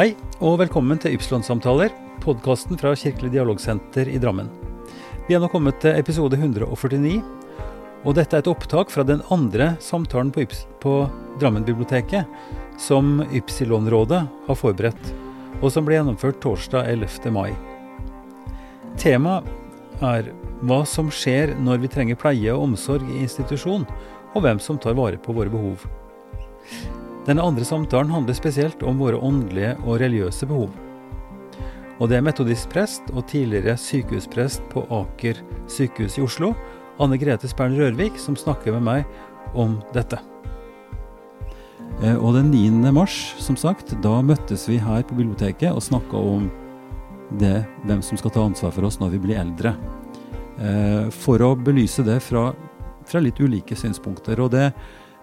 Hei, og velkommen til Ypsilon-samtaler, podkasten fra Kirkelig dialogsenter i Drammen. Vi er nå kommet til episode 149, og dette er et opptak fra den andre samtalen på, Yps på Drammen-biblioteket, som Ypsilon-rådet har forberedt, og som ble gjennomført torsdag 11. mai. Temaet er hva som skjer når vi trenger pleie og omsorg i institusjon, og hvem som tar vare på våre behov. Denne andre samtalen handler spesielt om våre åndelige og religiøse behov. Og det er metodistprest og tidligere sykehusprest på Aker sykehus i Oslo, Anne Grete Spern Rørvik, som snakker med meg om dette. Eh, og den 9. mars, som sagt, da møttes vi her på biblioteket og snakka om det, hvem som skal ta ansvar for oss når vi blir eldre. Eh, for å belyse det fra, fra litt ulike synspunkter. Og det,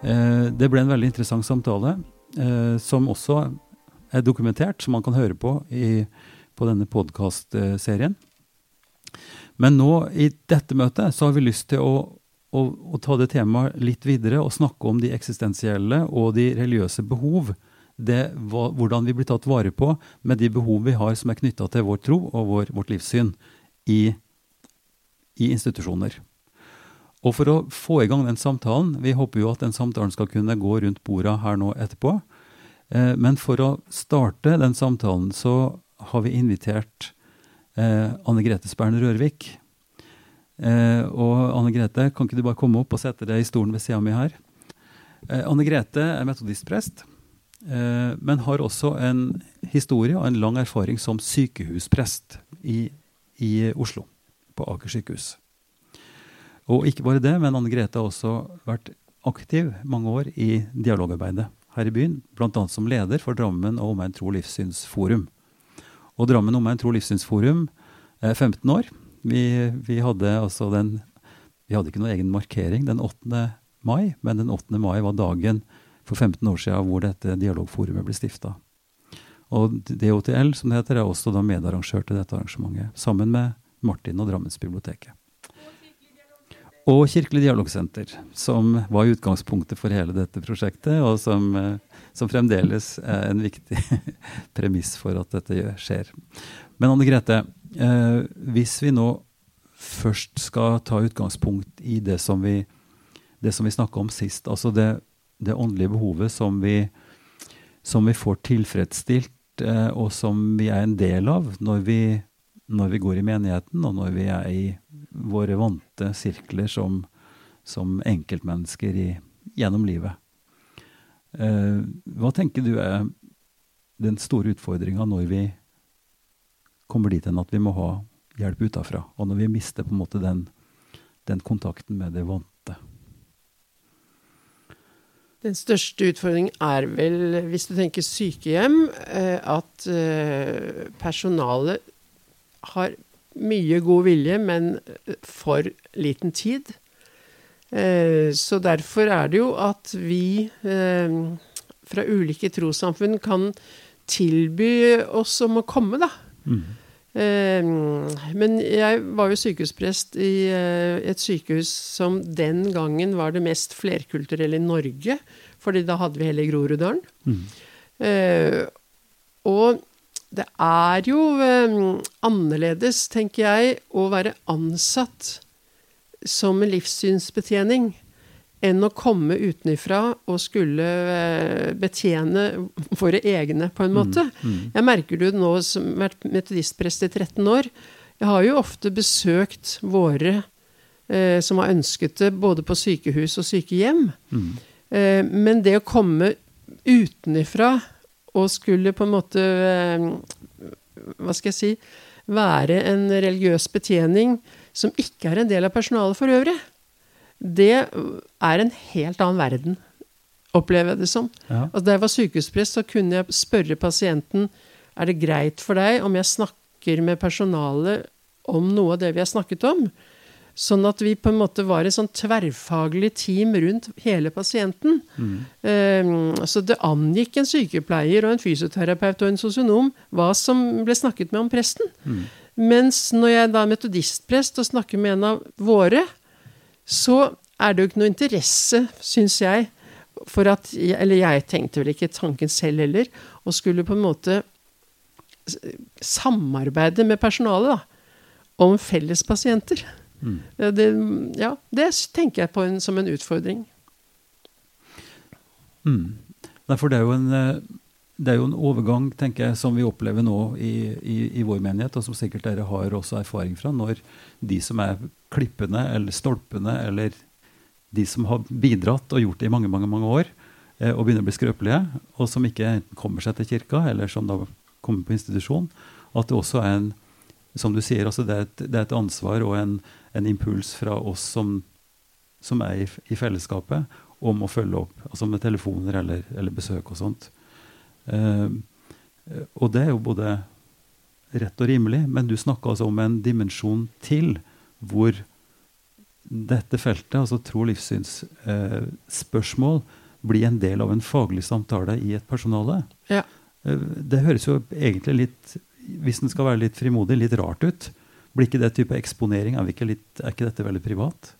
det ble en veldig interessant samtale, eh, som også er dokumentert, som man kan høre på i, på denne podkastserien. Men nå i dette møtet så har vi lyst til å, å, å, ta det temaet litt videre og snakke om de eksistensielle og de religiøse behov. Det, hvordan vi blir tatt vare på med de behov vi har som er knytta til vår tro og vår, vårt livssyn i, i institusjoner. Og for å få i gang den samtalen Vi håper jo at den samtalen skal kunne gå rundt borda her nå etterpå. Eh, men for å starte den samtalen så har vi invitert eh, Anne Grete Spern Rørvik. Eh, og Anne Grete, kan ikke du bare komme opp og sette deg i stolen ved sida mi her? Anne Grete er metodistprest, men har også en historie og en lang erfaring som sykehusprest i, i Oslo, på Aker sykehus. Og ikke bare det, men Anne Grete har også vært aktiv mange år i dialogarbeidet her i byen, bl.a. som leder for Drammen og Omegn tro- og livssynsforum. Og Drammen Omegn tro- livssynsforum er 15 år. Vi, vi, hadde altså den Vi hadde ikke noen egen markering den 8. mai, men den 8. mai var dagen for 15 år siden hvor dette dialogforumet ble stifta. Og DOTL, som det heter, er også da medarrangør til dette arrangementet, sammen med Martin og Drammensbiblioteket. Og Kirkelig dialogsenter, som var utgangspunktet for hele dette prosjektet, og som, eh, som fremdeles er en viktig premiss for at dette skjer. Men Anne Grete, eh, hvis vi nå først skal ta utgangspunkt i det som vi, det vi snakka om sist, altså det, det åndelige behovet som vi, som vi får tilfredsstilt, eh, og som vi er en del av når vi, når vi går i menigheten, og når vi er i våre vante sirkler som, som enkeltmennesker i, gjennom livet. Eh, hva tenker du er den store utfordringa når vi kommer dit hen at vi må ha hjelp utafra, og når vi mister på en måte den, den kontakten med det vante? Den største utfordringen er vel, hvis du tenker sykehjem, eh, at eh, personalet har mye god vilje, men for liten tid. Eh, så derfor er det jo at vi eh, fra ulike trossamfunn kan tilby oss om å komme, da. Mm. Eh, men jeg var jo sykehusprest i et sykehus som den gangen var det mest flerkulturelle i Norge, fordi da hadde vi hele Groruddalen. Mm. Og det er jo eh, annerledes, tenker jeg, å være ansatt som en livssynsbetjening enn å komme utenifra og skulle eh, betjene våre egne, på en mm, måte. Mm, mm. Jeg merker det nå som har vært metodistprest i 13 år. Jeg har jo ofte besøkt våre eh, som har ønsket det, både på sykehus og sykehjem. Mm. Eh, men det å komme utenifra og skulle på en måte eh, Hva skal jeg si Være en religiøs betjening som ikke er en del av personalet for øvrig. Det er en helt annen verden, opplever jeg det som. Ja. Altså, da jeg var sykehusprest, så kunne jeg spørre pasienten er det greit for deg om jeg snakker med personalet om noe av det vi har snakket om. Sånn at vi på en måte var et sånn tverrfaglig team rundt hele pasienten. Mm. Um, så det angikk en sykepleier og en fysioterapeut og en sosionom hva som ble snakket med om presten. Mm. Mens når jeg da er metodistprest og snakker med en av våre, så er det jo ikke noe interesse, syns jeg, for at Eller jeg tenkte vel ikke tanken selv heller, og skulle på en måte samarbeide med personalet da, om felles pasienter. Mm. Det, ja, det tenker jeg på en, som en utfordring. Mm. Nei, for det er jo en eh, det er jo en overgang tenker jeg, som vi opplever nå i, i, i vår menighet, og som sikkert dere har også erfaring fra, når de som er klippene eller stolpene, eller de som har bidratt og gjort det i mange mange, mange år, eh, og begynner å bli skrøpelige, og som ikke kommer seg til kirka, eller som da kommer på institusjon, at det også er en som du sier, altså det, er et, det er et ansvar og en, en impuls fra oss som, som er i, i fellesskapet, om å følge opp, altså med telefoner eller, eller besøk og sånt. Eh, og det er jo både rett og rimelig, men du snakka altså om en dimensjon til hvor dette feltet, altså tro- og livssynsspørsmål, blir en del av en faglig samtale i et personale. Ja. Eh, det høres jo egentlig litt, hvis den skal være litt frimodig, litt rart ut. Blir ikke det type eksponering? Er, ikke litt, er ikke dette veldig privat?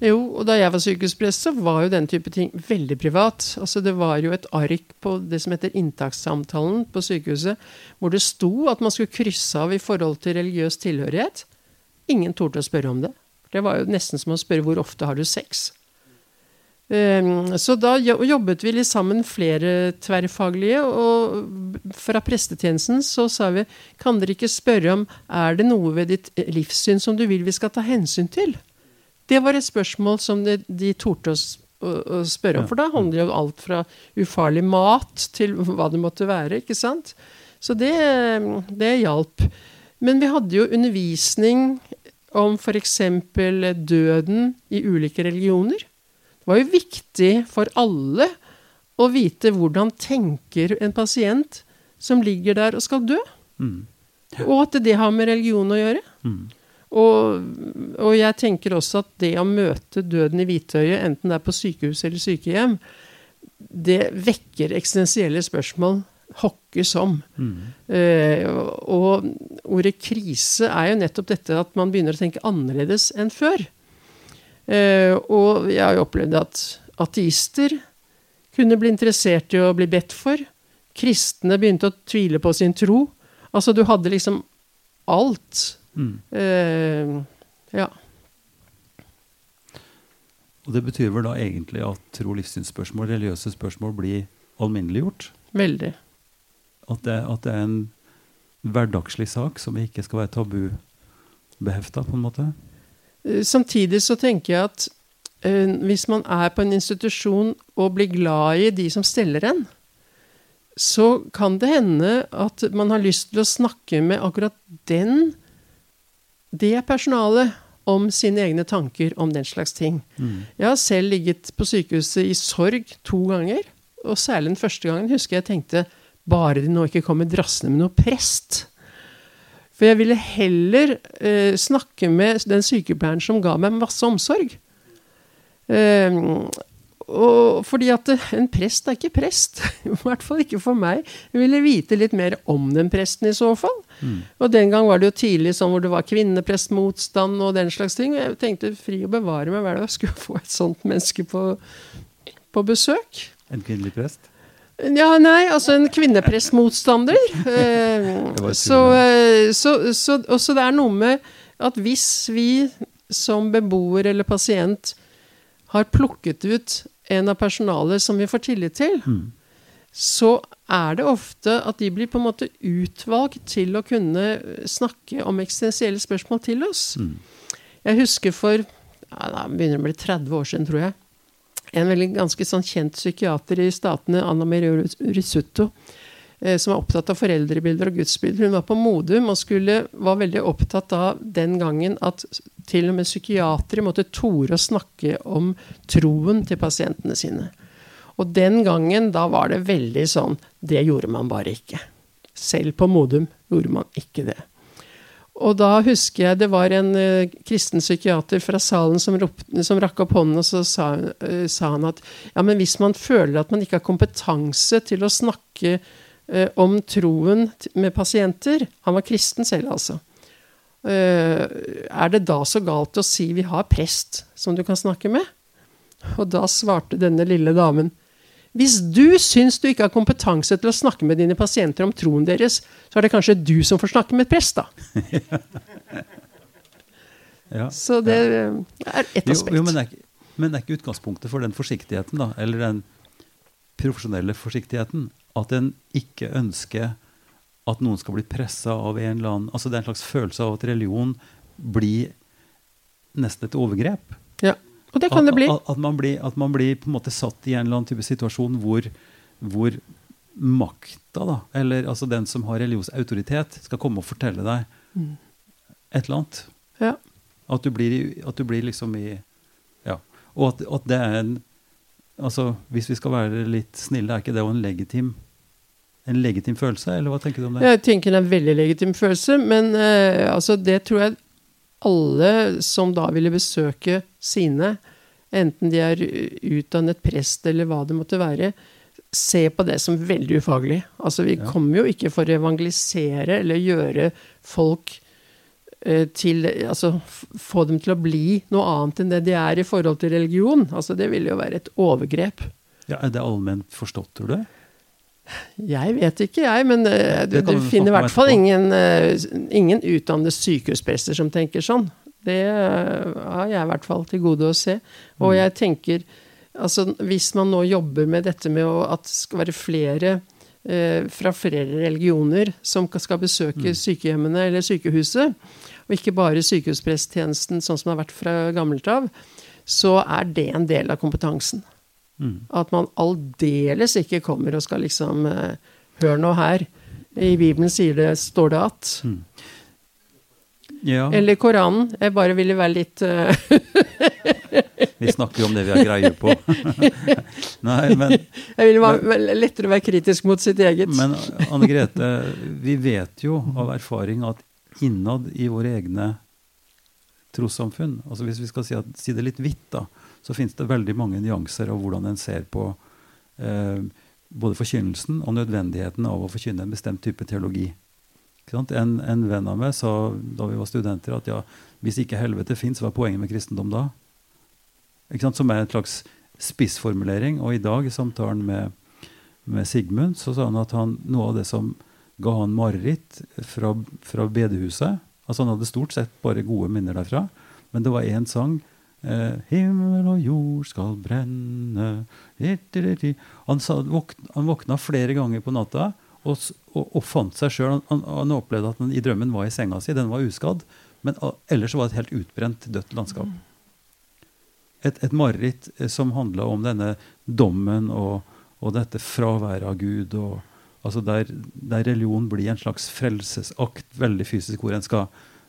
Jo, og da jeg var sykehusprest, så var jo den type ting veldig privat. Altså Det var jo et ark på det som heter inntakssamtalen på sykehuset, hvor det sto at man skulle krysse av i forhold til religiøs tilhørighet. Ingen torde å spørre om det. Det var jo nesten som å spørre hvor ofte har du sex. Um, så da jobbet vi litt sammen, flere tverrfaglige, og fra prestetjenesten så sa vi kan dere ikke spørre om er det noe ved ditt livssyn som du vil vi skal ta hensyn til? Det var et spørsmål som de, de torde å, å, å spørre om. For da handler det jo alt fra ufarlig mat til hva det måtte være. ikke sant? Så det, det hjalp. Men vi hadde jo undervisning om f.eks. døden i ulike religioner. Det var jo viktig for alle å vite hvordan tenker en pasient som ligger der og skal dø. Mm. Og at det har med religion å gjøre. Mm. Og, og jeg tenker også at det å møte døden i hvitøyet, enten det er på sykehus eller sykehjem, det vekker eksistensielle spørsmål hokke som. Mm. Eh, og ordet krise er jo nettopp dette at man begynner å tenke annerledes enn før. Eh, og jeg har jo opplevd at ateister kunne bli interessert i å bli bedt for. Kristne begynte å tvile på sin tro. Altså, du hadde liksom alt. Mm. Eh, ja. Og det betyr vel da egentlig at tro- og livssynsspørsmål, religiøse spørsmål, blir alminneliggjort? Veldig. At det, at det er en hverdagslig sak som ikke skal være tabubehefta, på en måte? Eh, Samtidig så tenker jeg at eh, hvis man er på en institusjon og blir glad i de som steller en, så kan det hende at man har lyst til å snakke med akkurat den, det personalet, om sine egne tanker om den slags ting. Mm. Jeg har selv ligget på sykehuset i sorg to ganger. Og særlig den første gangen husker jeg tenkte bare de nå ikke kommer drassende med noe prest. For jeg ville heller eh, snakke med den sykepleieren som ga meg masse omsorg. Eh, og fordi at en prest er ikke prest. I hvert fall ikke for meg. Jeg ville vite litt mer om den presten i så fall. Mm. Og den gang var det jo tidlig sånn hvor det var kvinneprestmotstand og den slags ting. Og jeg tenkte fri å bevare meg, hva er det jeg skulle få et sånt menneske på, på besøk? En kvinnelig prest? Ja, nei, altså en kvinnepressmotstander. Eh, Det et så, eh, så, så, så det er noe med at hvis vi som beboer eller pasient har plukket ut en av personalet som vi får tillit til, Mm. så er det ofte at de blir på en måte utvalgt til å kunne snakke om eksistensielle spørsmål til oss. Mm. Jeg husker for ja, da begynner det å bli 30 år siden, tror jeg. En veldig ganske sånn kjent psykiater i statene, Anna Maria Risutto, eh, som er opptatt av foreldrebilder og gudsbilder. Hun var på Modum og skulle, var veldig opptatt av den gangen at til og med psykiatere måtte tore å snakke om troen til pasientene sine. Og den gangen, da var det veldig sånn Det gjorde man bare ikke. Selv på Modum gjorde man ikke det. Og da husker jeg det var en uh, kristen psykiater fra salen som, rop, som rakk opp hånden, og så sa, uh, sa han at ja, men hvis man føler at man ikke har kompetanse til å snakke uh, om troen med pasienter Han var kristen selv, altså. Er det da så galt å si vi har prest som du kan snakke med? Og da svarte denne lille damen Hvis du syns du ikke har kompetanse til å snakke med dine pasienter om troen deres, så er det kanskje du som får snakke med et prest, da. Ja. Så det er ett Jo, aspekt. jo, men, det er, ikke- men det er ikke utgangspunktet for den forsiktigheten, da, eller den profesjonelle forsiktigheten, at en ikke ønsker at noen skal bli pressa av en eller annen Altså det er en slags følelse av at religion blir nesten et overgrep. ja. Og det kan det bli. At, at, man blir, at man blir på en måte satt i en eller annen type situasjon hvor, hvor makta, da, eller altså den som har religionsautoritet, skal komme og fortelle deg Mm. et eller annet. Ja. At du blir, at du blir liksom i Ja. Og at, at det er en Altså, hvis vi skal være litt snille, er ikke det jo en legitim en legitim følelse, eller hva tenker du om det? Jeg tenker det er en veldig legitim følelse, men uh, altså, det tror jeg alle som da ville besøke sine, enten de er utdannet prest eller hva det måtte være, se på det som veldig ufaglig. Altså, vi Ja. kommer jo ikke for å evangelisere eller gjøre folk eh, til Altså få dem til å bli noe annet enn det de er i forhold til religion. Altså, det ville jo være et overgrep. Ja, er det allment forstått, tror du? Jeg vet ikke, jeg, men uh, du, du finner i hvert fall ingen, uh, ingen utdannede sykehusprester som tenker sånn. Det eh, har jeg i hvert fall til gode å se. Og Mm. jeg tenker altså Hvis man nå jobber med dette med at det skal være flere eh, fra flere religioner som skal besøke Mm. sykehjemmene eller sykehuset, og ikke bare sykehuspresttjenesten sånn som det har vært fra gammelt av, så er det en del av kompetansen. Mm. At man aldeles ikke kommer og skal liksom eh, Hør nå her. I Bibelen sier det, står det at. Mm. Ja, Eller Koranen. Jeg bare ville være litt uh... vi snakker jo om det vi har greie på. Nei, men, Jeg ville være lettere å være kritisk mot sitt eget. men Anne Grete, vi vet jo av erfaring at innad i våre egne trossamfunn, altså hvis vi skal si, at, si det litt hvitt, da, så finnes det veldig mange nyanser av hvordan en ser på eh, både forkynnelsen og nødvendigheten av å forkynne en bestemt type teologi. En, en venn av meg sa da vi var studenter, at ja, hvis ikke helvete fins, hva er poenget med kristendom da? Som er en slags spissformulering. Og i dag, i samtalen med, med Sigmund, så sa han at han, noe av det som ga han mareritt fra, fra bedehuset altså Han hadde stort sett bare gode minner derfra, men det var én sang eh, 'Himmel og jord skal brenne' Han, sa, våkna, han våkna flere ganger på natta og, og, og fant seg sjøl. Han, han, opplevde at han i drømmen var i senga si, den var uskadd, men ellers var det et helt utbrent, dødt landskap et, et mareritt eh, som handla om denne dommen og, og dette fraværet av Gud. Og, altså der, der religion blir en slags frelsesakt, veldig fysisk, hvor en skal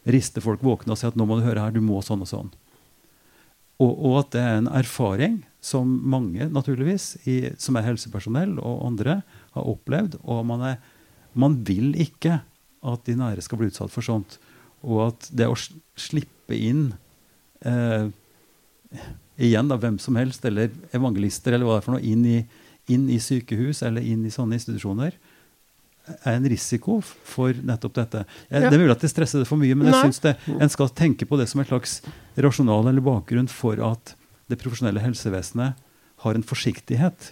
riste folk våkne og si at nå må du høre her, du må sånn og sånn. Og, og at det er en erfaring som mange, naturligvis, i, som er helsepersonell og andre, har opplevd. Og man, er, man vil ikke at de nære skal bli utsatt for sånt. Og at det å slippe inn eh, igjen da, hvem som helst, eller evangelister, eller hva det er for noe, inn i, inn i sykehus eller inn i sånne institusjoner, er en risiko for nettopp dette. Jeg, Ja. Det er mulig at jeg stresser det for mye, men jeg Nei. syns det, en skal tenke på det som et slags rasjonal eller bakgrunn for at det profesjonelle helsevesenet har en forsiktighet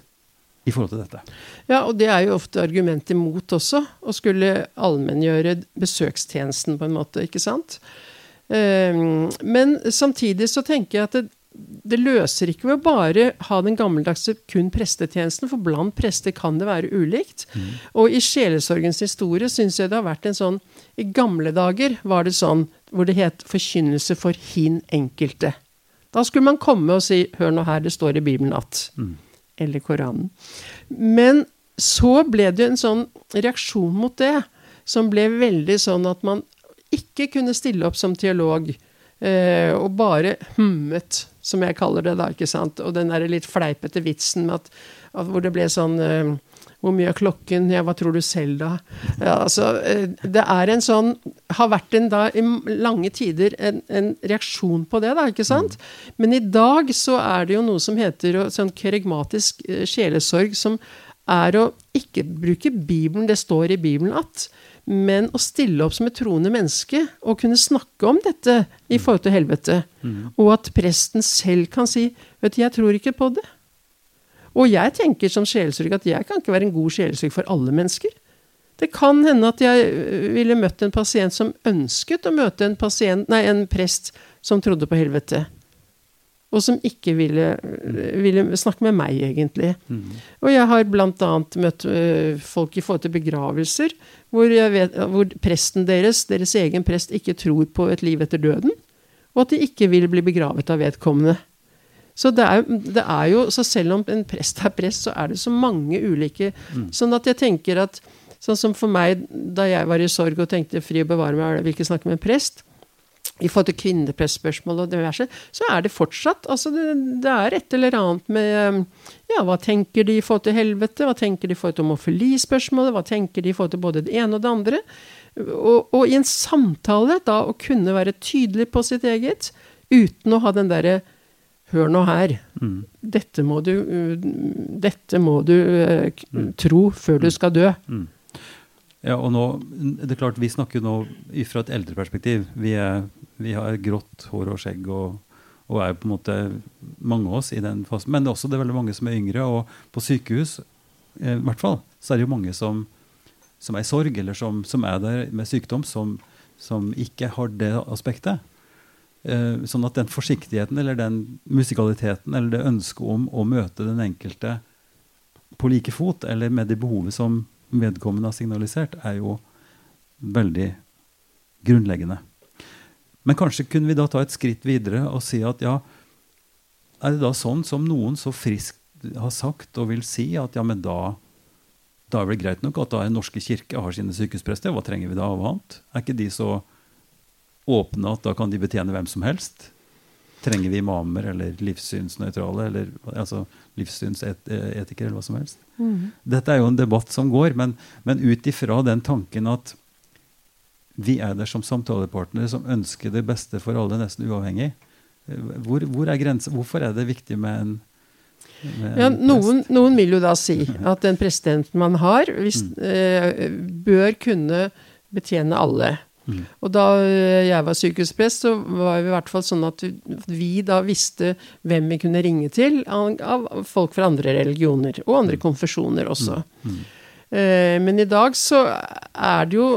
i forhold til dette. Ja, og det er jo ofte argument imot også, å skulle allmenngjøre besøkstjenesten på en måte, ikke sant? Ehm, men samtidig så tenker jeg at det, det løser ikke ved å bare ha den gammeldagse kun prestetjenesten, for blant prester kan det være ulikt. Og i sjelesorgens historie syns jeg det har vært en sånn I gamle dager var det sånn hvor det het 'forkynnelse for hin enkelte'. Da skulle man komme og si 'hør nå her, det står i Bibelen at' Mm. Eller Koranen. Men så ble det en sånn reaksjon mot det, som ble veldig sånn at man ikke kunne stille opp som teolog, eh, og bare hummet, som jeg kaller det da, ikke sant. Og den der litt fleipete vitsen med at, at hvor det ble sånn eh, hvor mye er klokken? Ja, hva tror du selv, da? Ja, altså, eh, det er en sånn Har vært en da i lange tider en, en reaksjon på det, da, ikke sant? Men i dag så er det jo noe som heter sånn kerigmatisk eh, sjelesorg, som er å ikke bruke Bibelen, det står i Bibelen at, men å stille opp som et troende menneske og kunne snakke om dette i forhold til helvete. Og at presten selv kan si Vet du, jeg tror ikke på det. Og jeg tenker som sjelsorg at jeg kan ikke være en god sjelsorg for alle mennesker. Det kan hende at jeg øh, ville møtt en pasient som ønsket å møte en, pasient, nei, en prest som trodde på helvete. Og som ikke ville, øh, ville snakke med meg, egentlig. Mm. Og jeg har bl.a. møtt øh, folk i forhold til begravelser, hvor, vet, hvor presten deres, deres egen prest, ikke tror på et liv etter døden. Og at de ikke vil bli begravet av vedkommende. Så, det er, det er jo, så selv om en prest er prest, så er det så mange ulike Sånn at jeg tenker at Sånn som for meg da jeg var i sorg og tenkte fri og bevare meg, jeg vil ikke snakke med en prest. I forhold til kvinneprestspørsmål og diverse, så er det fortsatt altså det, det er et eller annet med Ja, hva tenker de i forhold til helvete? Hva tenker de i forhold til homofilispørsmålet? Hva tenker de i forhold til både det ene og det andre? Og, og i en samtale, da å kunne være tydelig på sitt eget, uten å ha den derre Hør nå her. Mm. Dette må du, uh, dette må du uh, Mm. tro før du skal dø. Mm. Ja, og nå, det er klart, Vi snakker nå fra et eldreperspektiv. Vi, er, vi har grått hår og skjegg og, og er på en måte mange av oss i den fasen. Men det er også det er veldig mange som er yngre. Og på sykehus eh, i hvert fall, så er det jo mange som, som er i sorg, eller som, som er der med sykdom, som, som ikke har det aspektet. Eh, sånn at den forsiktigheten eller den musikaliteten eller det ønsket om å møte den enkelte på like fot, eller med det behovet som vedkommende har signalisert, er jo veldig grunnleggende. Men kanskje kunne vi da ta et skritt videre og si at ja, er det da sånn som noen så friskt har sagt og vil si at ja, men da, da er det greit nok at da Den norske kirke har sine sykehusprester, hva trenger vi da av annet? Er ikke de så åpne at da kan de betjene hvem som helst? Trenger vi imamer eller livssynsnøytrale eller altså livssynsetikere eller hva som helst? Dette er jo en debatt som går, men, men ut ifra den tanken at vi er der som samtalepartnere som ønsker det beste for alle, nesten uavhengig. eh, Hvor, hvor er grensen? Hvorfor er det viktig med en, med en Ja, noen, noen vil jo da si at den presidenten man har, hvis, eh, bør kunne betjene alle. Mm. Og da eh, jeg var sykehusprest, så var det i hvert fall sånn at vi da visste hvem vi kunne ringe til av, folk fra andre religioner, og andre konfesjoner også. Mm. Eh, Men i dag så er det jo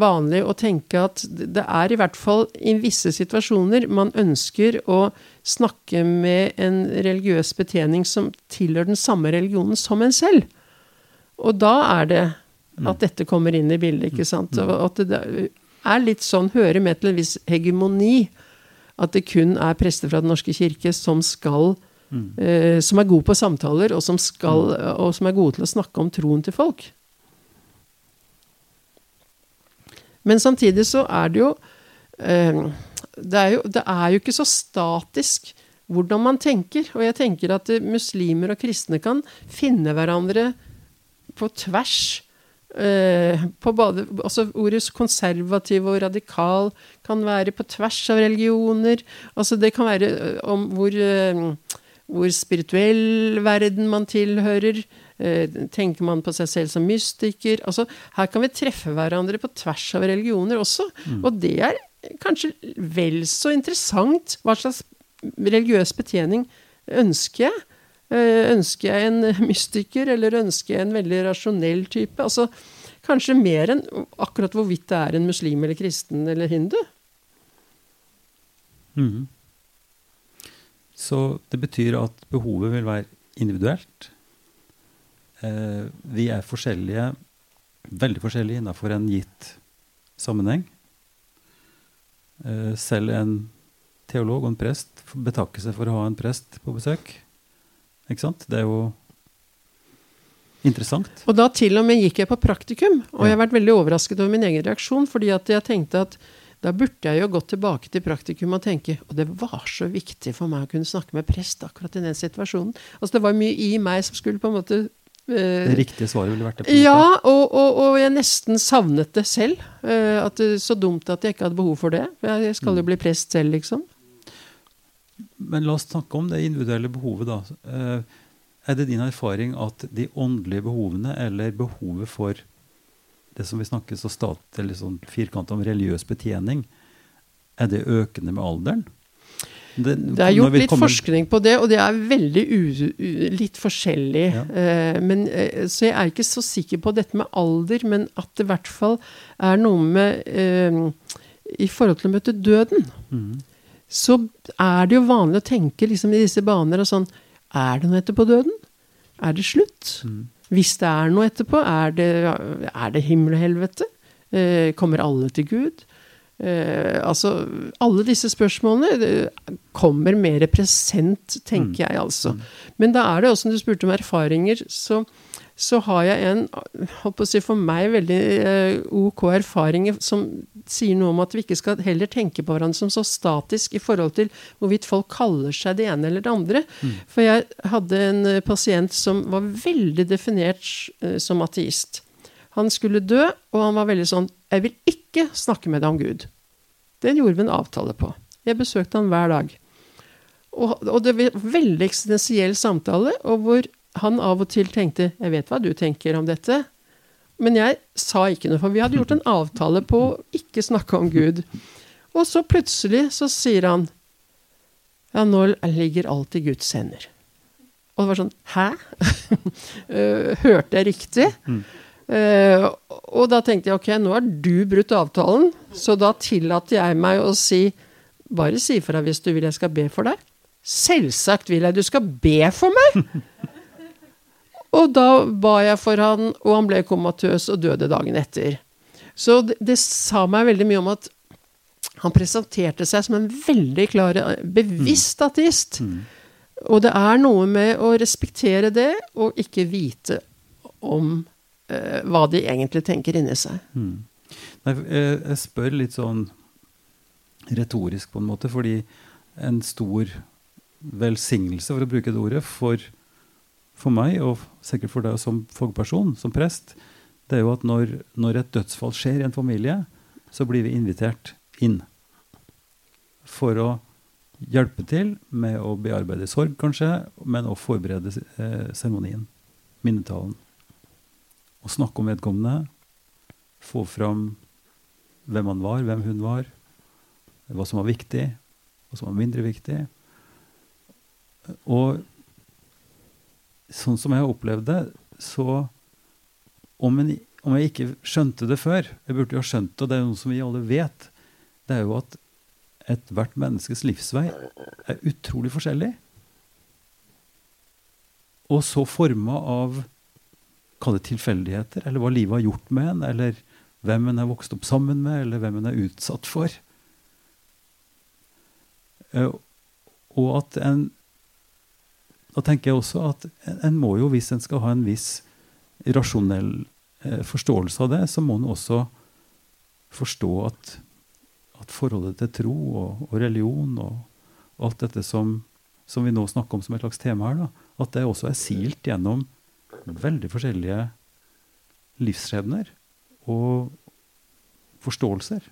vanlig å tenke at det er i hvert fall i visse situasjoner man ønsker å snakke med en religiøs betjening som tilhører den samme religionen som en selv. Og da er det at dette kommer inn i bildet, ikke sant. Og at det er litt sånn, hører med til en viss hegemoni, at det kun er prester fra Den norske kirke som skal eh, som er gode på samtaler, og som, skal, og som er gode til å snakke om troen til folk. Men samtidig så er det jo eh, det, er jo det er jo ikke så statisk hvordan man tenker. Og jeg tenker at eh, muslimer og kristne kan finne hverandre på tvers. Eh, på både, altså Ordet konservativ og radikal kan være på tvers av religioner. Altså Det kan være eh, om hvor, eh, hvor spirituell verden man tilhører. Tenker man på seg selv som mystiker? Altså Her kan vi treffe hverandre på tvers av religioner også. Og det er kanskje vel så interessant. Hva slags religiøs betjening ønsker jeg? Eh, Ønsker jeg en mystiker, eller ønsker jeg en veldig rasjonell type? Altså, kanskje mer enn akkurat hvorvidt det er en muslim eller kristen eller hindu. Mm. Så det betyr at behovet vil være individuelt. Eh, vi er forskjellige, veldig forskjellige innenfor en gitt sammenheng. Eh, selv en teolog og en prest betakker seg for å ha en prest på besøk. Ikke sant? Det er jo interessant. Og da til og med gikk jeg på praktikum, og jeg har vært veldig overrasket over min egen reaksjon, fordi at jeg tenkte at da burde jeg jo gått tilbake til praktikum og tenke Og det var så viktig for meg å kunne snakke med prest akkurat i den situasjonen. Altså Det var mye i meg som skulle på en måte eh, Det riktige svaret ville vært det. Ja, og, og, og jeg nesten savnet det selv. Eh, at det, så dumt at jeg ikke hadde behov for det. Jeg skal jo bli prest selv, liksom. Men la oss snakke om det individuelle behovet, da. Eh, Er det din erfaring at de åndelige behovene, eller behovet for det som vi snakker så stat, eller sånn firkant om religiøs betjening, er det økende med alderen? Det, Det er gjort litt kommer- forskning på det, og det er veldig u, u, litt forskjellig. Ja. Uh, men, uh, så jeg er ikke så sikker på dette med alder, men at det i hvert fall er noe med uh, I forhold til å møte døden, Mhm. Så er det jo vanlig å tenke liksom, i disse baner og sånn Er det noe etterpå døden? Er det slutt? Mm. Hvis det er noe etterpå, er det, er det himmel og helvete? Eh, kommer alle til Gud? Eh, altså, alle disse spørsmålene kommer mer present, tenker jeg altså. Men da er det også, som du spurte om erfaringer, så, så har jeg en holdt på å si for meg veldig eh, ok erfaring som sier noe om at vi ikke skal heller tenke på hverandre som så statisk i forhold til hvorvidt folk kaller seg det ene eller det andre. For jeg hadde en eh, pasient som var veldig definert eh, som ateist. Han skulle dø, og han var veldig sånn Jeg vil ikke snakke med deg om Gud. Den gjorde vi en avtale på. Jeg besøkte han hver dag. Og, og det var en veldig eksistensiell samtale, og hvor han av og til tenkte 'Jeg vet hva du tenker om dette', men jeg sa ikke noe, for vi hadde gjort en avtale på å ikke snakke om Gud. Og så plutselig så sier han 'Ja, nå ligger alt i Guds hender'. Og det var sånn 'Hæ?' Eh, Hørte jeg riktig? Uh, og da tenkte jeg ok, nå har du brutt avtalen, så da tillater jeg meg å si bare si ifra hvis du vil jeg skal be for deg. Selvsagt vil jeg du skal be for meg! og da ba jeg for han, og han ble komatøs og døde dagen etter. Så det, det sa meg veldig mye om at han presenterte seg som en veldig klar, bevisst ateist. Og det er noe med å respektere det, og ikke vite om eh, hva de egentlig tenker inni seg. Mm. Nei, jeg, jeg spør litt sånn retorisk, på en måte, fordi en stor velsignelse, for å bruke det ordet, for, for meg, og sikkert for deg som fagperson, som prest, det er jo at når, når et dødsfall skjer i en familie, så blir vi invitert inn for å hjelpe til med å bearbeide sorg, kanskje, men å forberede eh, minnetalen. Å snakke om vedkommende, få fram hvem han var, hvem hun var, hva som var viktig, hva som var mindre viktig. Og sånn som jeg har opplevd det, så om, en, om jeg ikke skjønte det før Jeg burde jo ha skjønt det, og det er noe som vi alle vet. Det er jo at ethvert menneskes livsvei er utrolig forskjellig. Og så forma av Kall det tilfeldigheter, eller hva livet har gjort med en, eller hvem en er vokst opp sammen med, eller hvem en er utsatt for. Eh, og at en Da tenker jeg også at en, må jo, hvis en skal ha en viss rasjonell eh, forståelse av det, så må en også forstå at, at forholdet til tro og, og religion og, og alt dette som, som vi nå snakker om som et slags tema her, da, at det også er silt gjennom veldig forskjellige livsskjebner og forståelser.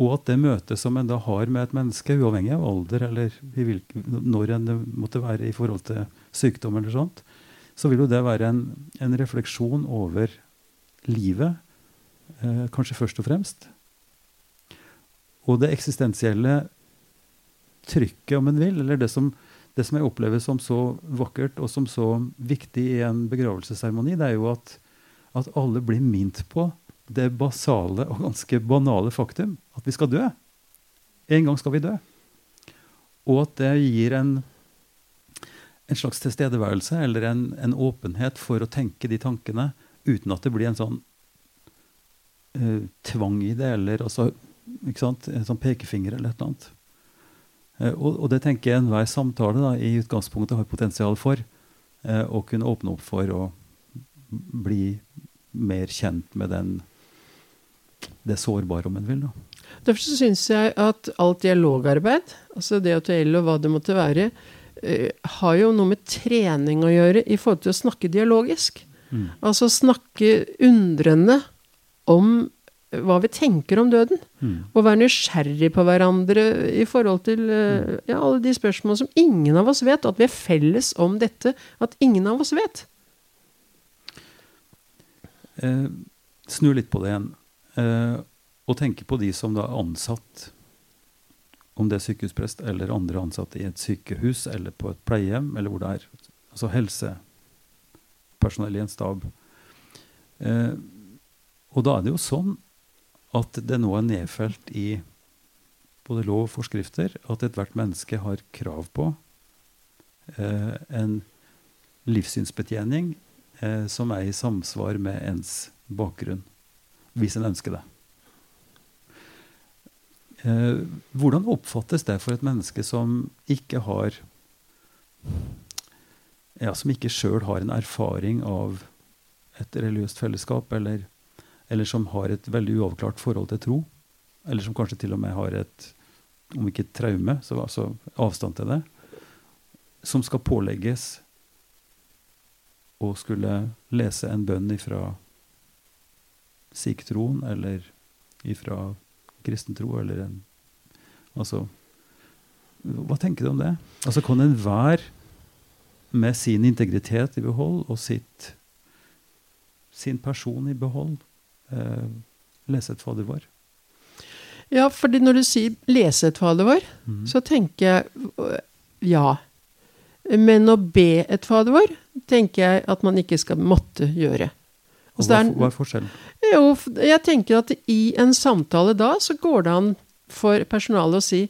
Og at det møtet som en da har med et menneske, uavhengig av alder eller hvilke, når en måtte være i forhold til sykdom, eller sånt, så vil jo det være en, en refleksjon over livet, eh, kanskje først og fremst. Og det eksistensielle trykket, om en vil, eller det som, det som jeg opplever som så vakkert og som så viktig i en begravelsesseremoni, det er jo at, at alle blir minnet på det basale og ganske banale faktum at vi skal dø. En gang skal vi dø. Og at det gir en, en slags tilstedeværelse eller en, en, åpenhet for å tenke de tankene uten at det blir en sånn uh, tvang i det, eller altså, en sånn pekefinger eller et eller annet. Uh, og, og, det tenker jeg enhver samtale da, i utgangspunktet har potensial for. Uh, å kunne åpne opp for å bli mer kjent med den det sårbare, om en vil. Da. Derfor så syns jeg at alt dialogarbeid, altså det å tale og hva det måtte være, eh, har jo noe med trening å gjøre i forhold til å snakke dialogisk. Mm. Altså snakke undrende om hva vi tenker om døden. Mm. Og være nysgjerrig på hverandre i forhold til uh, ja, alle de spørsmål som ingen av oss vet. At vi er felles om dette, at ingen av oss vet. Eh, snu litt på det igjen. Uh, og tenke på de som da er ansatt om det er sykehusprest eller andre ansatte i et sykehus eller på et pleiehjem, eller hvor det er altså helsepersonell i en stab. Eh, og da er det jo sånn at det nå er nedfelt i både lov og forskrifter at ethvert menneske har krav på eh, en livssynsbetjening eh, som er i samsvar med ens bakgrunn, hvis en ønsker det. Eh, hvordan oppfattes det for et menneske som ikke har ja, Som ikke sjøl har en erfaring av et religiøst fellesskap, eller, eller, som har et veldig uavklart forhold til tro? Eller som kanskje til og med har et, om ikke et traume, så altså avstand til det? Som skal pålegges å skulle lese en bønn ifra sikh-troen eller ifra kristentro, eller en Altså Hva tenker du om det? Altså Kan enhver med sin integritet i behold og sitt, sin person i behold eh, lese et Fader vår? Ja, fordi når du sier 'lese et Fader vår', mm. så tenker jeg ja. Men å be et Fader vår tenker jeg at man ikke skal måtte gjøre. Altså, hva, hva, er forskjellen? Jo, jeg tenker at i en samtale da, så går det an for personalet å si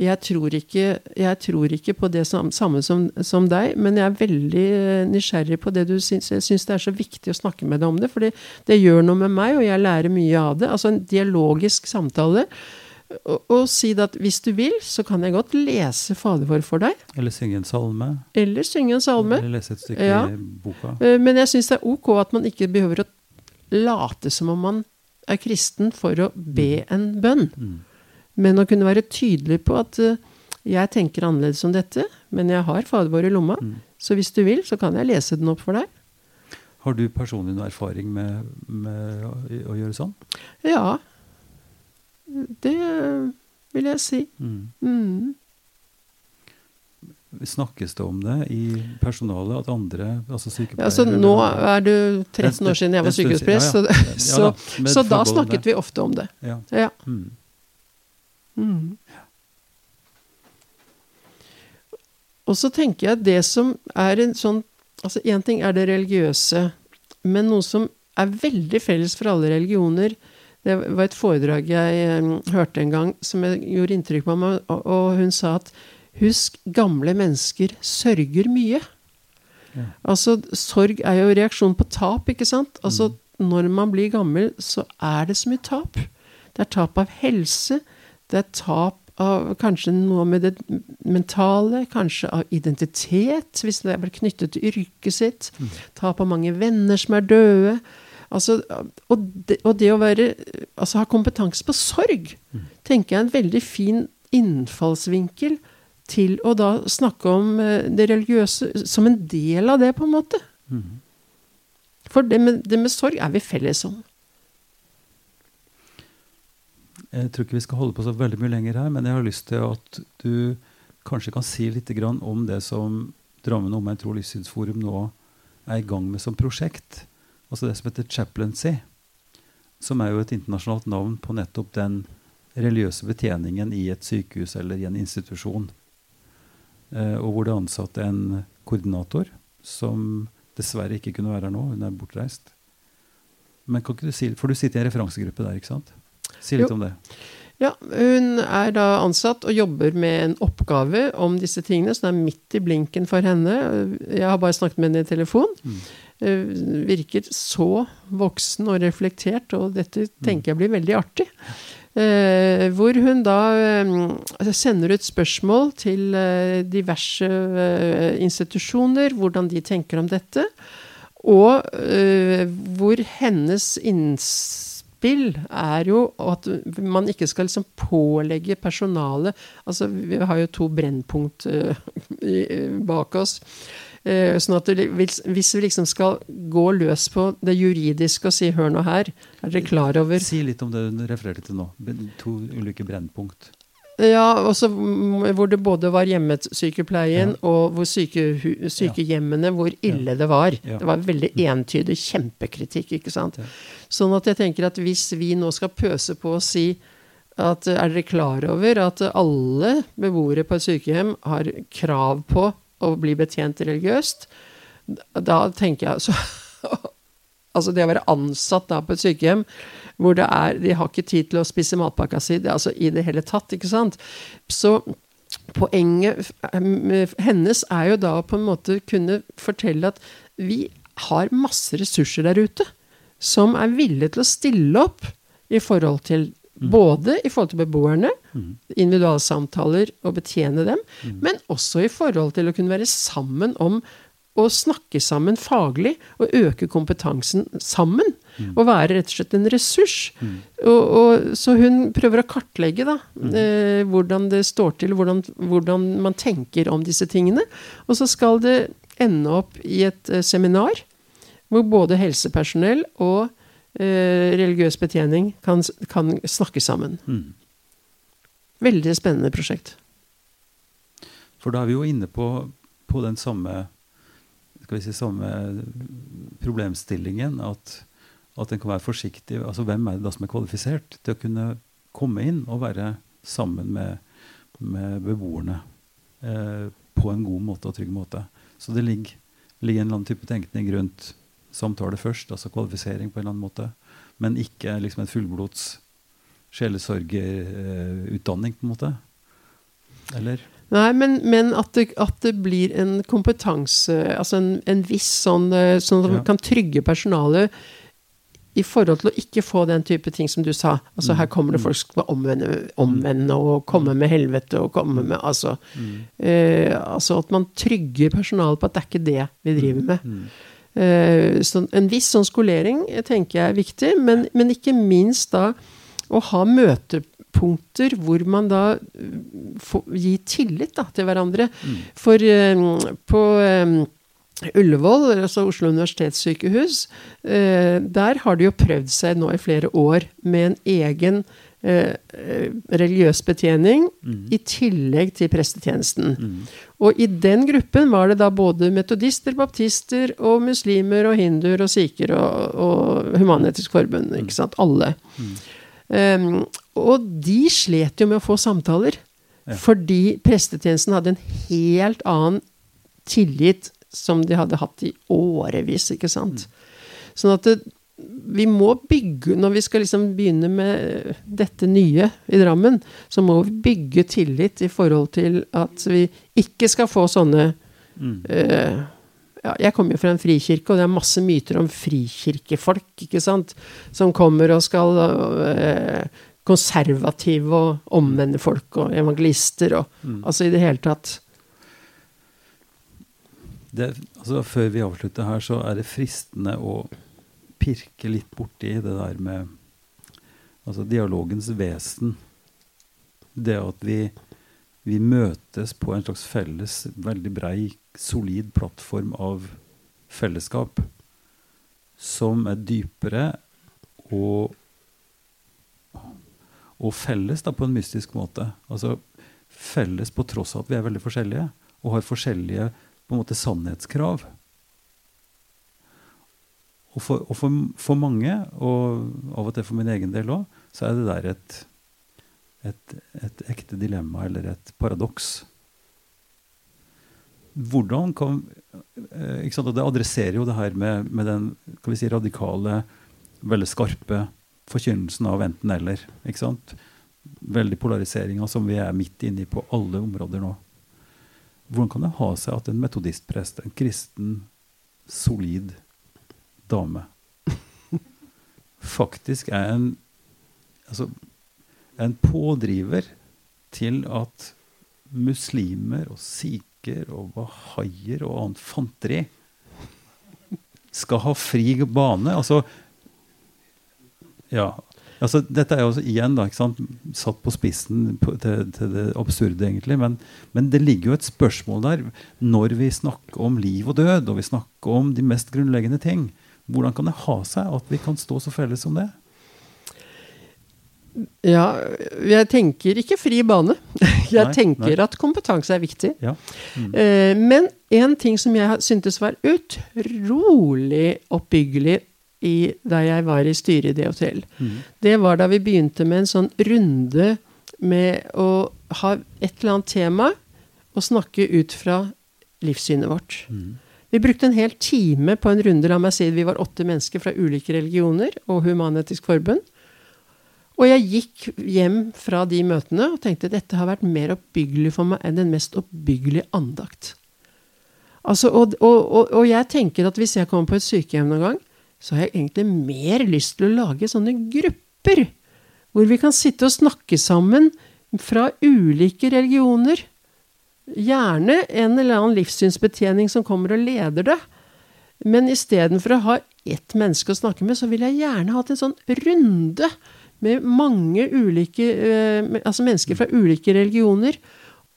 jeg tror ikke, jeg tror ikke på det samme som, som, deg, men jeg er veldig eh, nysgjerrig på det du syns. Jeg syns det er så viktig å snakke med deg om det, for det gjør noe med meg, og jeg lærer mye av det. Altså en dialogisk samtale. Og, og si at hvis du vil, så kan jeg godt lese Fader vår for deg. Eller synge en salme. Eller synge en salme. Eller lese et stykke ja. i boka. Eh, men jeg syns det er ok at man ikke behøver å late som om man er kristen for å be mm. en bønn. Mm. Men å kunne være tydelig på at uh, jeg tenker annerledes om dette, men jeg har Fader vår i lomma, mm. så hvis du vil, så kan jeg lese den opp for deg. Har du personlig noen erfaring med, med å, å, gjøre sånn? Ja. Det vil jeg si. Mm. Mm. Snakkes det om det i personalet at andre, altså sykepleiere altså, Nå er det 13 år siden jeg var sykehusprest, ja, ja. så, ja, så, da snakket vi ofte om det. Ja. Mm. Mm. Og så tenker jeg at det som er en sånn Altså én ting er det religiøse, men noe som er veldig felles for alle religioner Det var et foredrag jeg um, hørte en gang som jeg gjorde inntrykk på meg, og, og hun sa at Husk, gamle mennesker sørger mye. Ja. Altså, sorg er jo reaksjon på tap, ikke sant? Altså, mm. når man blir gammel, så er det så mye tap. Det er tap av helse. Det er tap av kanskje noe med det mentale, kanskje av identitet, hvis det er knyttet til yrket sitt. Mm. Tap av mange venner som er døde. Altså, og, det, og det å være, altså, ha kompetanse på sorg, mm. tenker jeg er en veldig fin innfallsvinkel til å da snakke om eh, det religiøse som en del av det, på en måte. Mm. For det med, det med, sorg er vi felles om. Jeg tror ikke vi skal holde på så veldig mye lenger her, men jeg har lyst til at du kanskje kan si litt om det som Drammen Omegn tro- livssynsforum nå er i gang med som prosjekt. Altså det som heter Chaplaincy, som er jo et internasjonalt navn på nettopp den religiøse betjeningen i et sykehus eller i en institusjon. Eh, og hvor det ansatte en koordinator som dessverre ikke kunne være her nå. Hun er bortreist. Men kan ikke du si, For du sitter i en referansegruppe der, ikke sant? Si litt jo. om det. Ja, Hun er da ansatt og jobber med en oppgave om disse tingene, som er midt i blinken for henne. Jeg har bare snakket med henne i telefon. Mm. Eh, virker så voksen og reflektert, og dette tenker jeg blir veldig artig. Eh, hvor hun da eh, sender ut spørsmål til eh, diverse institusjoner, hvordan de tenker om dette. Og hvor hennes innspill er jo at man ikke skal liksom pålegge personalet Altså, vi har jo to brennpunkt bak oss. Eh, sånn at hvis vi liksom skal gå løs på det juridiske og si 'hør nå her', er dere klar over Si litt om det du refererte til nå. To ulike brennpunkt. Ja, også hvor det både var hjemmesykepleien ja. og hvor syke, sykehjemmene, hvor ille ja. det var. Ja. Det var veldig entydig kjempekritikk, ikke sant. Sånn at jeg tenker at hvis vi nå skal pøse på å si at er dere klar over at alle beboere på et sykehjem har krav på å bli betjent religiøst? Da tenker jeg så Altså det å være ansatt da på et sykehjem hvor det er De har ikke tid til å spise matpakka si det, altså i det hele tatt, ikke sant? Så poenget hennes er jo da på en måte kunne fortelle at vi har masse ressurser der ute som er villige til å stille opp i forhold til mm. både i forhold til beboerne, mm. individualsamtaler og betjene dem, mm. men også i forhold til å kunne være sammen om å snakke sammen faglig og øke kompetansen sammen. Mm. Og være rett og slett en ressurs. Mm. Og, og, så hun prøver å kartlegge da, mm. eh, hvordan det står til, hvordan, hvordan, man tenker om disse tingene. Og så skal det ende opp i et eh, seminar hvor både helsepersonell og religiøs betjening kan, kan snakke sammen. Mm. Veldig spennende prosjekt. For da er vi jo inne på, på den samme skal vi si, samme problemstillingen. At, at en kan være forsiktig. altså Hvem er det da som er kvalifisert til å kunne komme inn og være sammen med, med beboerne eh, på en god måte og trygg måte? Så det ligger, ligger en eller annen type tenkning rundt samtale først, altså kvalifisering på en eller annen måte. Men ikke liksom en fullblods sjelesorgerutdanning, på en måte. Eller? Nei, men, men at, det, at, det, blir en kompetanse, altså en, en viss sånn eh, Sånn at man ja. kan trygge personalet i forhold til å ikke få den type ting som du sa. Altså Her kommer det mm. folk som skal omvende, omvende og komme med helvete og komme med Altså, mm. eh, altså at man trygger personalet på at det er ikke det vi driver med. Mm. Eh, så en viss sånn skolering tenker jeg er viktig, men, men ikke minst da å ha møtepunkter hvor man da får, gir tillit da, til hverandre. Mm. For um, på um, Ullevål, altså Oslo universitetssykehus, uh, der har de jo prøvd seg nå i flere år med en egen uh, religiøs betjening mm. i tillegg til prestetjenesten. Mm. Og i den gruppen var det da både metodister, baptister og muslimer og hinduer og sikher og, og Human-Etisk Forbund. ikke mm. sant? Alle. Um, og de slet jo med å få samtaler. Ja. Fordi prestetjenesten hadde en helt annen tillit som de hadde hatt i årevis, ikke sant. Mm. Sånn at det, vi må bygge Når vi skal liksom begynne med dette nye i Drammen, så må vi bygge tillit i forhold til at vi ikke skal få sånne mm. uh, ja, Jeg kommer jo fra en frikirke, og det er masse myter om frikirkefolk, ikke sant, som kommer og skal uh, konservative og omvende folk og evangelister og mm. Altså i det hele tatt. Det, altså før vi avslutter her, så er det fristende å pirke litt borti det der med altså dialogens vesen. Det at vi, vi møtes på en slags felles, veldig brei, solid plattform av fellesskap som er dypere og og felles da, på en mystisk måte. Altså felles på tross av at vi er veldig forskjellige og har forskjellige på en måte sannhetskrav. Og for, og for, for mange, og av og til for min egen del òg, så er det der et, et, et, ekte dilemma eller et paradoks. Hvordan kan eh, ikke sant, og Det adresserer jo det her med, med den kan vi si, radikale, veldig skarpe forkynnelsen av enten-eller. ikke sant? Veldig polariseringa som vi er midt inne på alle områder nå. Hvordan kan det ha seg at en metodistprest, en kristen, solid dame, faktisk er en, altså, en pådriver til at muslimer og sikher og bahaier og annet fanteri skal ha fri bane? Altså, ja. Altså, dette er jo igjen da, satt på spissen på, til, til, det absurde, egentlig. Men, men, det ligger jo et spørsmål der. Når vi snakker om liv og død, og vi snakker om de mest grunnleggende ting, hvordan kan det ha seg at vi kan stå så felles som det? Ja, jeg tenker ikke fri bane. Jeg nei, tenker nei. at kompetanse er viktig. Ja. Mm. Eh, men en ting som jeg syntes var utrolig oppbyggelig i, da jeg var i styret i DHTL. Mm. Det var da vi begynte med en sånn runde med å ha et eller annet tema og snakke ut fra livssynet vårt. Mm. Vi brukte en hel time på en runde. La meg si vi var åtte mennesker fra ulike religioner og Human-Etisk Forbund. Og jeg gikk hjem fra de møtene og tenkte dette har vært mer oppbyggelig for meg enn den mest oppbyggelige andakt. Altså, og, og, og, og jeg tenker at hvis jeg kommer på et sykehjem noen gang, så har jeg egentlig mer lyst til å lage sånne grupper. Hvor vi kan sitte og snakke sammen fra ulike religioner. Gjerne en eller annen livssynsbetjening som kommer og leder det. Men istedenfor å ha ett menneske å snakke med, så ville jeg gjerne hatt en sånn runde med mange ulike eh, Altså mennesker fra ulike religioner.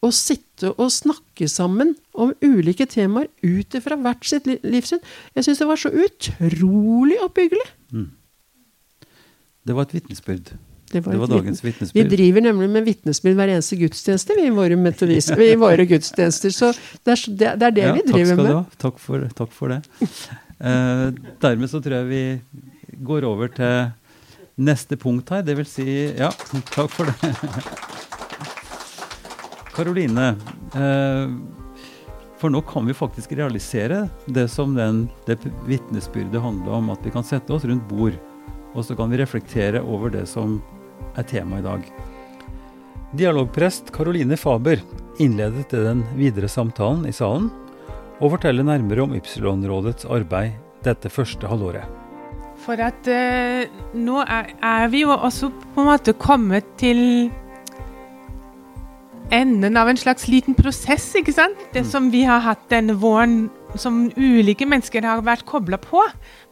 Og sitte og snakke sammen om ulike temaer ut ifra hvert sitt livssyn. Jeg syns det var så utrolig oppbyggelig. Det var et vitnesbyrd. Det Det var dagens vitnesbyrd. Vi driver nemlig med vitnesbyrd hver eneste gudstjeneste vi, i våre, metodis, i våre gudstjenester. Så det er, det, det, er det Ja, vi takk driver skal du med. ha. Takk for, takk for det. Eh, dermed så tror jeg vi går over til neste punkt her. Det vil si Ja, takk for det. Karoline. Eh, for nå kan vi faktisk realisere det som den, det vitnesbyrdet handler om. At vi kan sette oss rundt bord, og så kan vi reflektere over det som er tema i dag. Dialogprest Karoline Faber innledet den videre samtalen i salen og forteller nærmere om Ypsilon-rådets arbeid dette første halvåret. For at eh, nå er, er vi jo også på en måte kommet til enden av en slags liten prosess, ikke sant? Det Mm. som vi har hatt denne våren, som ulike mennesker har vært kobla på.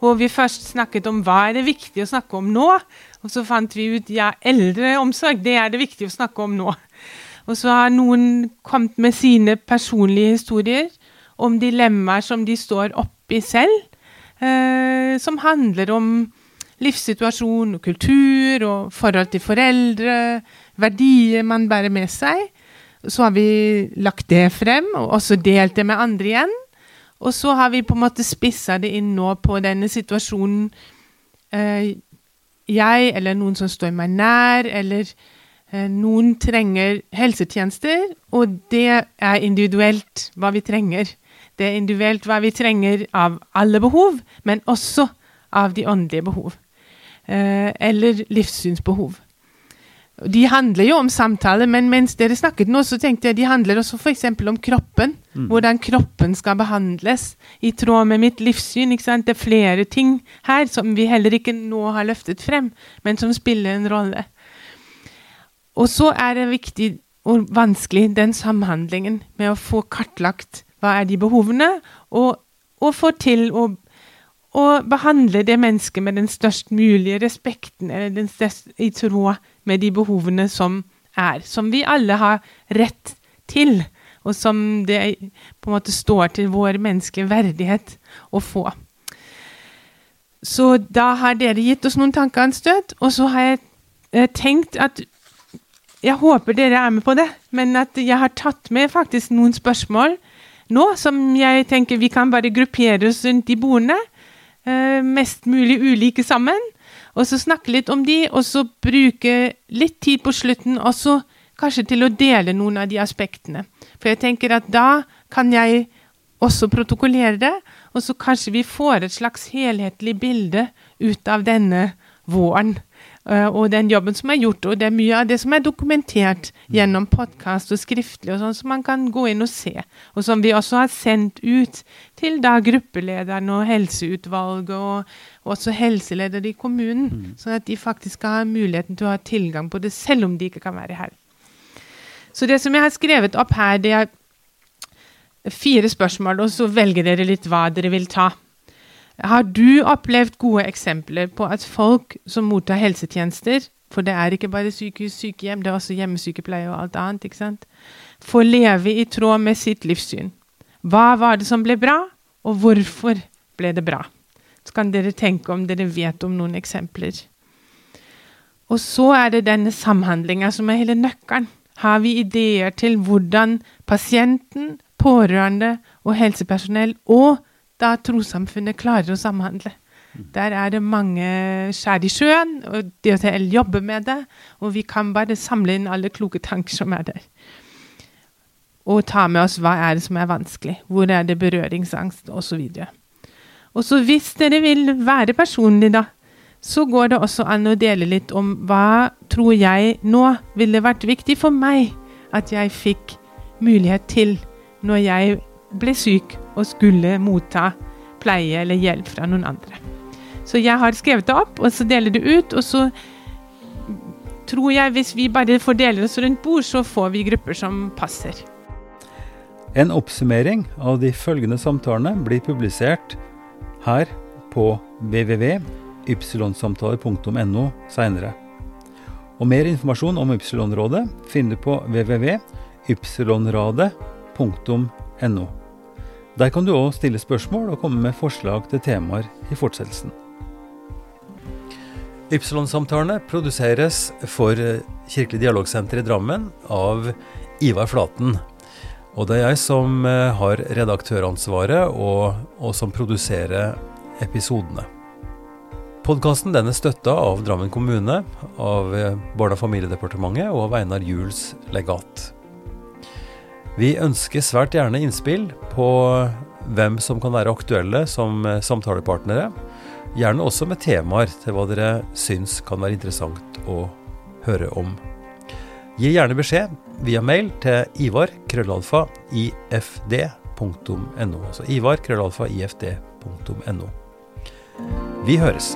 Hvor vi først snakket om hva er det viktig å snakke om nå, og så fant vi ut ja, eldreomsorg, det er det viktig å snakke om nå. Og så har noen kommet med sine personlige historier om dilemmaer som de står oppi selv, eh, som handler om livssituasjon og kultur og forhold til foreldre, verdier man bærer med seg. Så har vi lagt det frem, og også delt det med andre igjen. Og så har vi på en måte spissa det inn nå på denne situasjonen eh, jeg eller noen som står meg nær, eller eh, noen trenger helsetjenester, og det er individuelt hva vi trenger. Det er individuelt hva vi trenger av alle behov, men også av de åndelige behov. Eh, eller livssynsbehov. De handler jo om samtale, men mens dere snakket nå, så tenkte jeg de handler også f.eks. om kroppen. Mm. Hvordan kroppen skal behandles i tråd med mitt livssyn. Det er flere ting her som vi heller ikke nå har løftet frem, men som spiller en rolle. Og så er det viktig og vanskelig den samhandlingen med å få kartlagt hva er de behovene, og, og få til å, og behandle det mennesket med den størst mulige respekten, eller den størst, i tråd med de behovene som er, som vi alle har rett til, og som det på en måte står til vår menneskelige verdighet å få. Så da har dere gitt oss noen tankeanstøt, og så har jeg eh, tenkt at jeg håper dere er med på det, men at jeg har tatt med faktisk noen spørsmål nå som jeg tenker vi kan bare gruppere oss rundt de bordene. eh, mest mulig ulike sammen. Og så snakke litt om de, og så bruke litt tid på slutten også kanskje til å dele noen av de aspektene. For jeg tenker at da kan jeg også protokollere det, og så kanskje vi får et slags helhetlig bilde ut av denne våren. eh, og den jobben som er gjort, og det er mye av det som er dokumentert gjennom podkast og skriftlig, og sånn som man kan gå inn og se. Og som vi også har sendt ut til da gruppelederen og helseutvalget, og også helseledere i kommunen, sånn at de faktisk skal ha muligheten til å ha tilgang på det, selv om de ikke kan være her. Så det som jeg har skrevet opp her, det er fire spørsmål, og så velger dere litt hva dere vil ta. Har du opplevd gode eksempler på at folk som mottar helsetjenester, for det er ikke bare sykehus, sykehjem, det er også hjemmesykepleie og alt annet, ikke sant, får leve i tråd med sitt livssyn? Hva var det som ble bra, og hvorfor ble det bra? Så kan dere tenke om dere vet om noen eksempler. Og så er det denne samhandlinga som er hele nøkkelen. Har vi ideer til hvordan pasienten, pårørende og helsepersonell og da trossamfunnet klarer å samhandle? Der er det mange skjær i sjøen, og DHTL jobber med det. Og vi kan bare samle inn alle kloke tanker som er der. Og ta med oss hva er det som er vanskelig, hvor er det berøringsangst osv. Og så hvis dere vil være personlig, da, så går det også an å dele litt om hva tror jeg nå ville vært viktig for meg at jeg fikk mulighet til når jeg ble syk og skulle motta pleie eller hjelp fra noen andre. Så jeg har skrevet det opp, og så deler det ut. Og så tror jeg hvis vi bare fordeler oss rundt bord, så får vi grupper som passer. En oppsummering av de følgende samtalene blir publisert her på www.ypsilonsamtaler.no seinere. Og mer informasjon om Ypsilonrådet finner du på www.ypsilonradet.no. Der kan du òg stille spørsmål og komme med forslag til temaer i fortsettelsen. Ypsilon-samtalene produseres for Kirkelig dialogsenter i Drammen av Ivar Flaten. Og det er jeg som eh, har redaktøransvaret, og, og som produserer episodene. Podkasten er støtta av Drammen kommune, av eh, Barne- og familiedepartementet og av Einar Juels legat. Vi ønsker svært gjerne innspill på hvem som kan være aktuelle som eh, samtalepartnere. Gjerne også med temaer til hva dere syns kan være interessant å høre om. Gi gjerne beskjed via mail til ivar krøllalfa ifd.no. Altså ivar krøllalfa ifd.no. Vi høres.